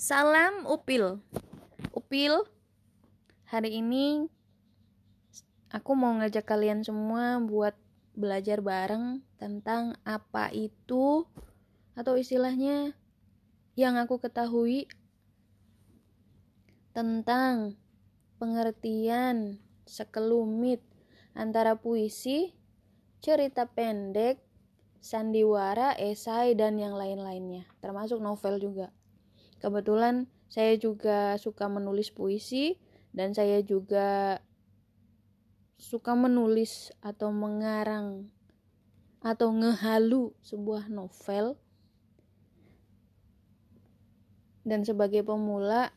Salam Upil. Upil, hari ini aku mau ngajak kalian semua buat belajar bareng tentang apa itu atau istilahnya yang aku ketahui tentang pengertian sekelumit antara puisi, cerita pendek, sandiwara, esai, dan yang lain-lainnya, termasuk novel juga. Kebetulan saya juga suka menulis puisi dan saya juga suka menulis atau mengarang atau ngehalu sebuah novel. Dan sebagai pemula,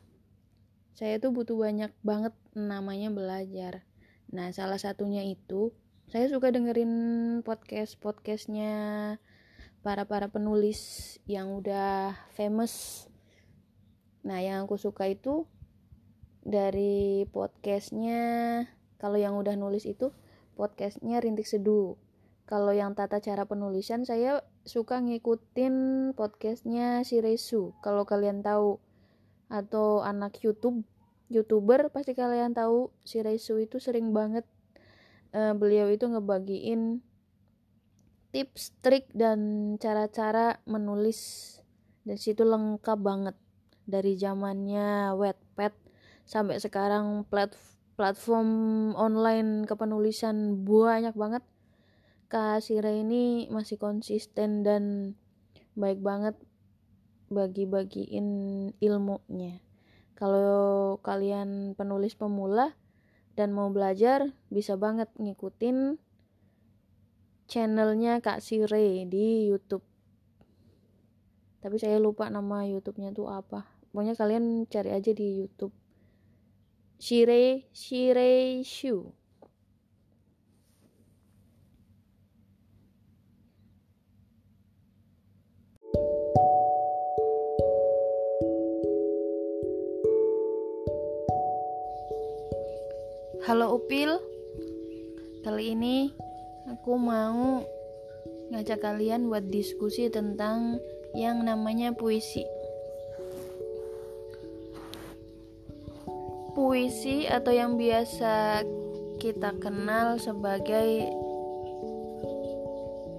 saya tuh butuh banyak banget namanya belajar. Nah, salah satunya itu saya suka dengerin podcast podcastnya para para penulis yang udah famous. Nah, yang aku suka itu dari podcastnya kalau yang udah nulis itu podcastnya Rintik Seduh. Kalau yang tata cara penulisan saya suka ngikutin podcastnya si Resu. Kalau kalian tahu atau anak YouTube youtuber pasti kalian tahu si Resu itu sering banget uh, beliau itu ngebagiin tips, trik dan cara-cara menulis dan situ lengkap banget dari zamannya Wattpad sampai sekarang plat platform online kepenulisan banyak banget. Kak Sira ini masih konsisten dan baik banget bagi-bagiin ilmunya. Kalau kalian penulis pemula dan mau belajar bisa banget ngikutin channelnya Kak Sire di YouTube tapi saya lupa nama YouTube-nya tuh apa. Pokoknya kalian cari aja di YouTube. Shire Shire Shu. Halo Upil. Kali ini aku mau ngajak kalian buat diskusi tentang yang namanya puisi Puisi atau yang biasa kita kenal sebagai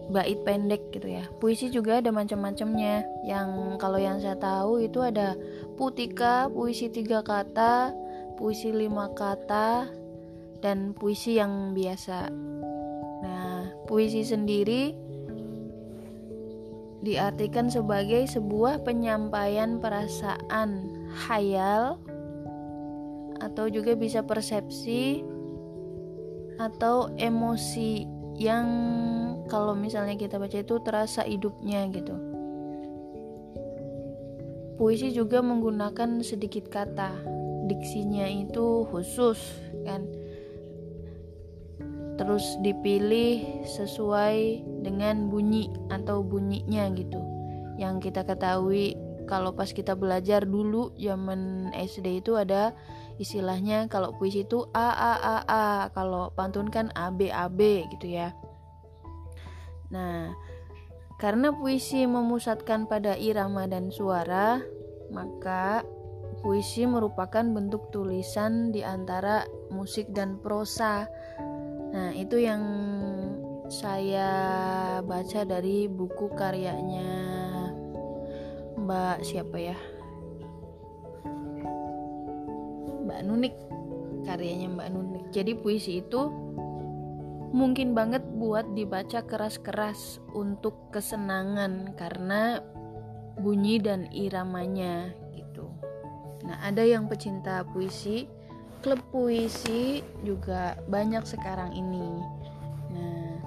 bait pendek gitu ya. Puisi juga ada macam-macamnya. Yang kalau yang saya tahu itu ada putika, puisi tiga kata, puisi lima kata, dan puisi yang biasa. Nah, puisi sendiri diartikan sebagai sebuah penyampaian perasaan hayal atau juga bisa persepsi atau emosi yang kalau misalnya kita baca itu terasa hidupnya gitu. Puisi juga menggunakan sedikit kata, diksinya itu khusus kan terus dipilih sesuai dengan bunyi atau bunyinya gitu. Yang kita ketahui kalau pas kita belajar dulu zaman SD itu ada istilahnya kalau puisi itu a a a a kalau pantun kan a b a b gitu ya. Nah karena puisi memusatkan pada irama dan suara maka puisi merupakan bentuk tulisan di antara musik dan prosa Nah, itu yang saya baca dari buku karyanya Mbak siapa ya? Mbak Nunik. Karyanya Mbak Nunik. Jadi puisi itu mungkin banget buat dibaca keras-keras untuk kesenangan karena bunyi dan iramanya gitu. Nah, ada yang pecinta puisi klub puisi juga banyak sekarang ini. Nah,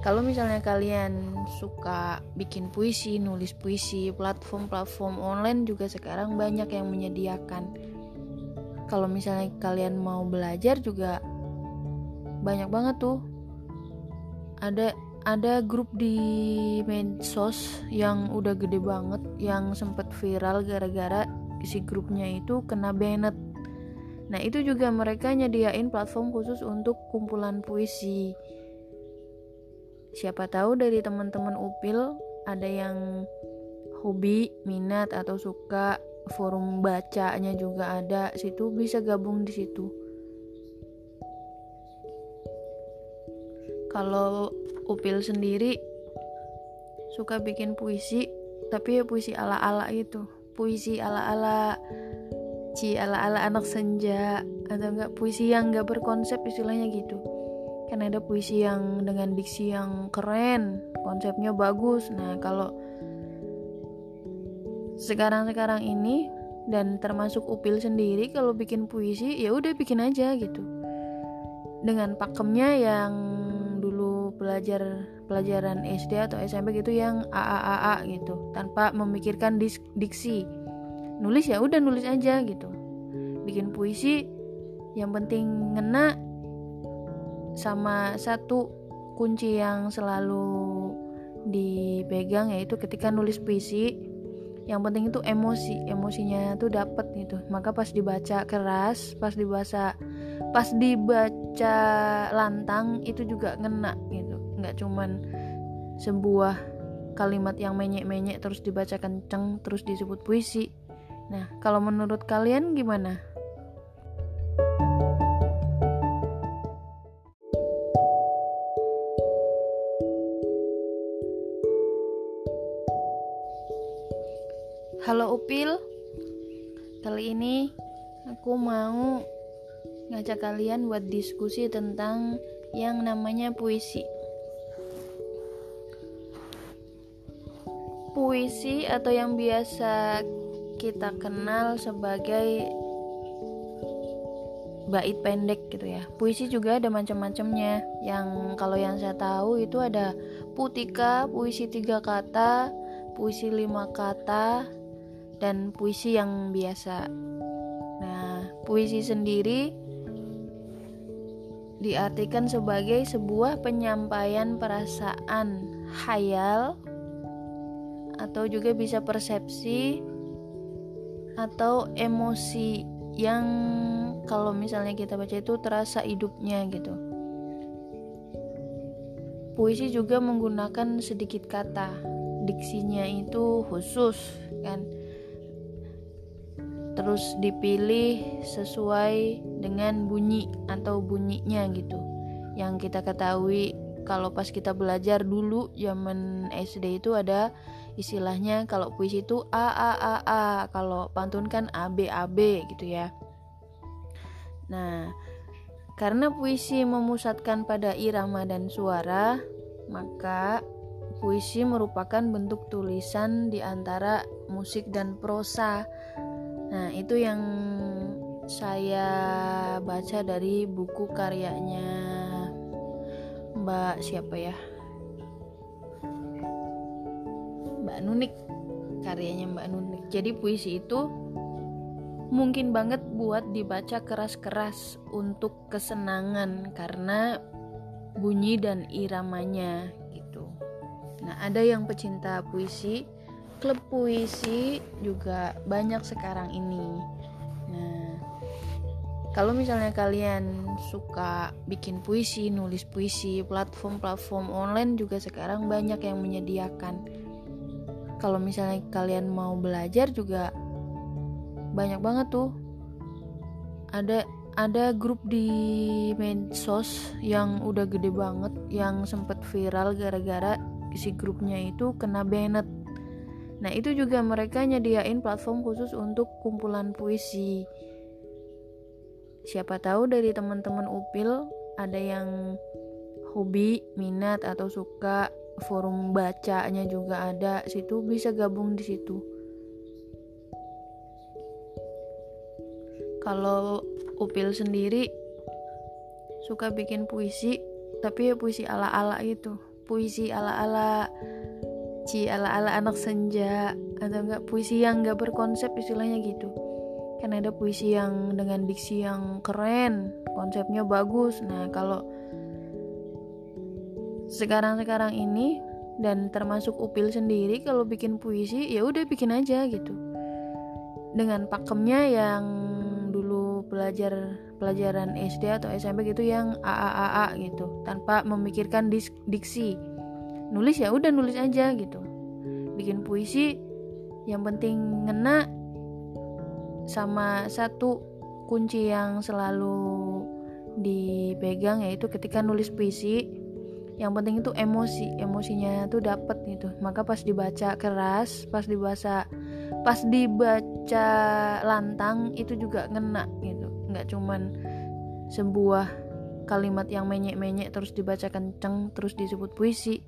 kalau misalnya kalian suka bikin puisi, nulis puisi, platform-platform online juga sekarang banyak yang menyediakan. Kalau misalnya kalian mau belajar juga banyak banget tuh. Ada ada grup di medsos yang udah gede banget yang sempet viral gara-gara si grupnya itu kena banned Nah, itu juga mereka nyediain platform khusus untuk kumpulan puisi. Siapa tahu dari teman-teman Upil ada yang hobi, minat atau suka. Forum bacanya juga ada. Situ bisa gabung di situ. Kalau Upil sendiri suka bikin puisi tapi ya puisi ala-ala itu puisi ala-ala ci ala-ala anak senja atau enggak puisi yang enggak berkonsep istilahnya gitu. Kan ada puisi yang dengan diksi yang keren konsepnya bagus. Nah kalau sekarang-sekarang ini dan termasuk Upil sendiri kalau bikin puisi ya udah bikin aja gitu. Dengan pakemnya yang dulu belajar pelajaran SD atau SMP gitu yang AAAA gitu tanpa memikirkan diksi nulis ya udah nulis aja gitu. Bikin puisi yang penting ngena sama satu kunci yang selalu dipegang yaitu ketika nulis puisi yang penting itu emosi emosinya tuh dapet gitu. Maka pas dibaca keras pas dibaca pas dibaca lantang itu juga ngena gitu. Nggak cuman sebuah kalimat yang menyek-menyek terus dibaca kenceng terus disebut puisi nah kalau menurut kalian gimana? Halo Upil. Kali ini aku mau ngajak kalian buat diskusi tentang yang namanya puisi. Puisi atau yang biasa kita kenal sebagai bait pendek gitu ya Puisi juga ada macam-macamnya Yang kalau yang saya tahu itu ada putika, puisi tiga kata, puisi lima kata, dan puisi yang biasa. Nah, puisi sendiri diartikan sebagai sebuah penyampaian perasaan hayal atau juga bisa persepsi atau emosi yang kalau misalnya kita baca itu terasa hidupnya gitu. Puisi juga menggunakan sedikit kata, diksinya itu khusus kan? Terus dipilih sesuai dengan bunyi atau bunyinya gitu. Yang kita ketahui kalau pas kita belajar dulu zaman SD itu ada istilahnya kalau puisi itu a a a a. Kalau pantun kan a b a b gitu ya. Nah karena puisi memusatkan pada irama dan suara maka puisi merupakan bentuk tulisan di antara musik dan prosa. Nah, itu yang saya baca dari buku karyanya Mbak siapa ya? Mbak Nunik. Karyanya Mbak Nunik. Jadi puisi itu mungkin banget buat dibaca keras-keras untuk kesenangan karena bunyi dan iramanya gitu. Nah, ada yang pecinta puisi klub puisi juga banyak sekarang ini. Nah, kalau misalnya kalian suka bikin puisi, nulis puisi, platform-platform online juga sekarang banyak yang menyediakan. Kalau misalnya kalian mau belajar juga banyak banget tuh. Ada ada grup di medsos yang udah gede banget yang sempet viral gara-gara si grupnya itu kena banned Nah, itu juga mereka nyediain platform khusus untuk kumpulan puisi. Siapa tahu dari teman-teman Upil ada yang hobi, minat atau suka forum bacanya juga ada, situ bisa gabung di situ. Kalau Upil sendiri suka bikin puisi, tapi ya puisi ala-ala itu. Puisi ala-ala ci ala-ala anak senja atau enggak puisi yang enggak berkonsep istilahnya gitu kan ada puisi yang dengan diksi yang keren konsepnya bagus nah kalau sekarang-sekarang ini dan termasuk Upil sendiri kalau bikin puisi ya udah bikin aja gitu. Dengan pakemnya yang dulu belajar pelajaran SD atau SMP gitu yang AAAA gitu tanpa memikirkan diksi. Nulis ya udah nulis aja gitu. Bikin puisi yang penting ngena sama satu kunci yang selalu dipegang yaitu ketika nulis puisi yang penting itu emosi emosinya tuh dapet gitu. Maka pas dibaca keras pas dibaca pas dibaca lantang itu juga ngena gitu. Nggak cuman sebuah kalimat yang menyek-menyek terus dibaca kenceng terus disebut puisi.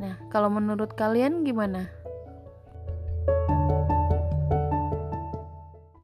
Nah kalau menurut kalian gimana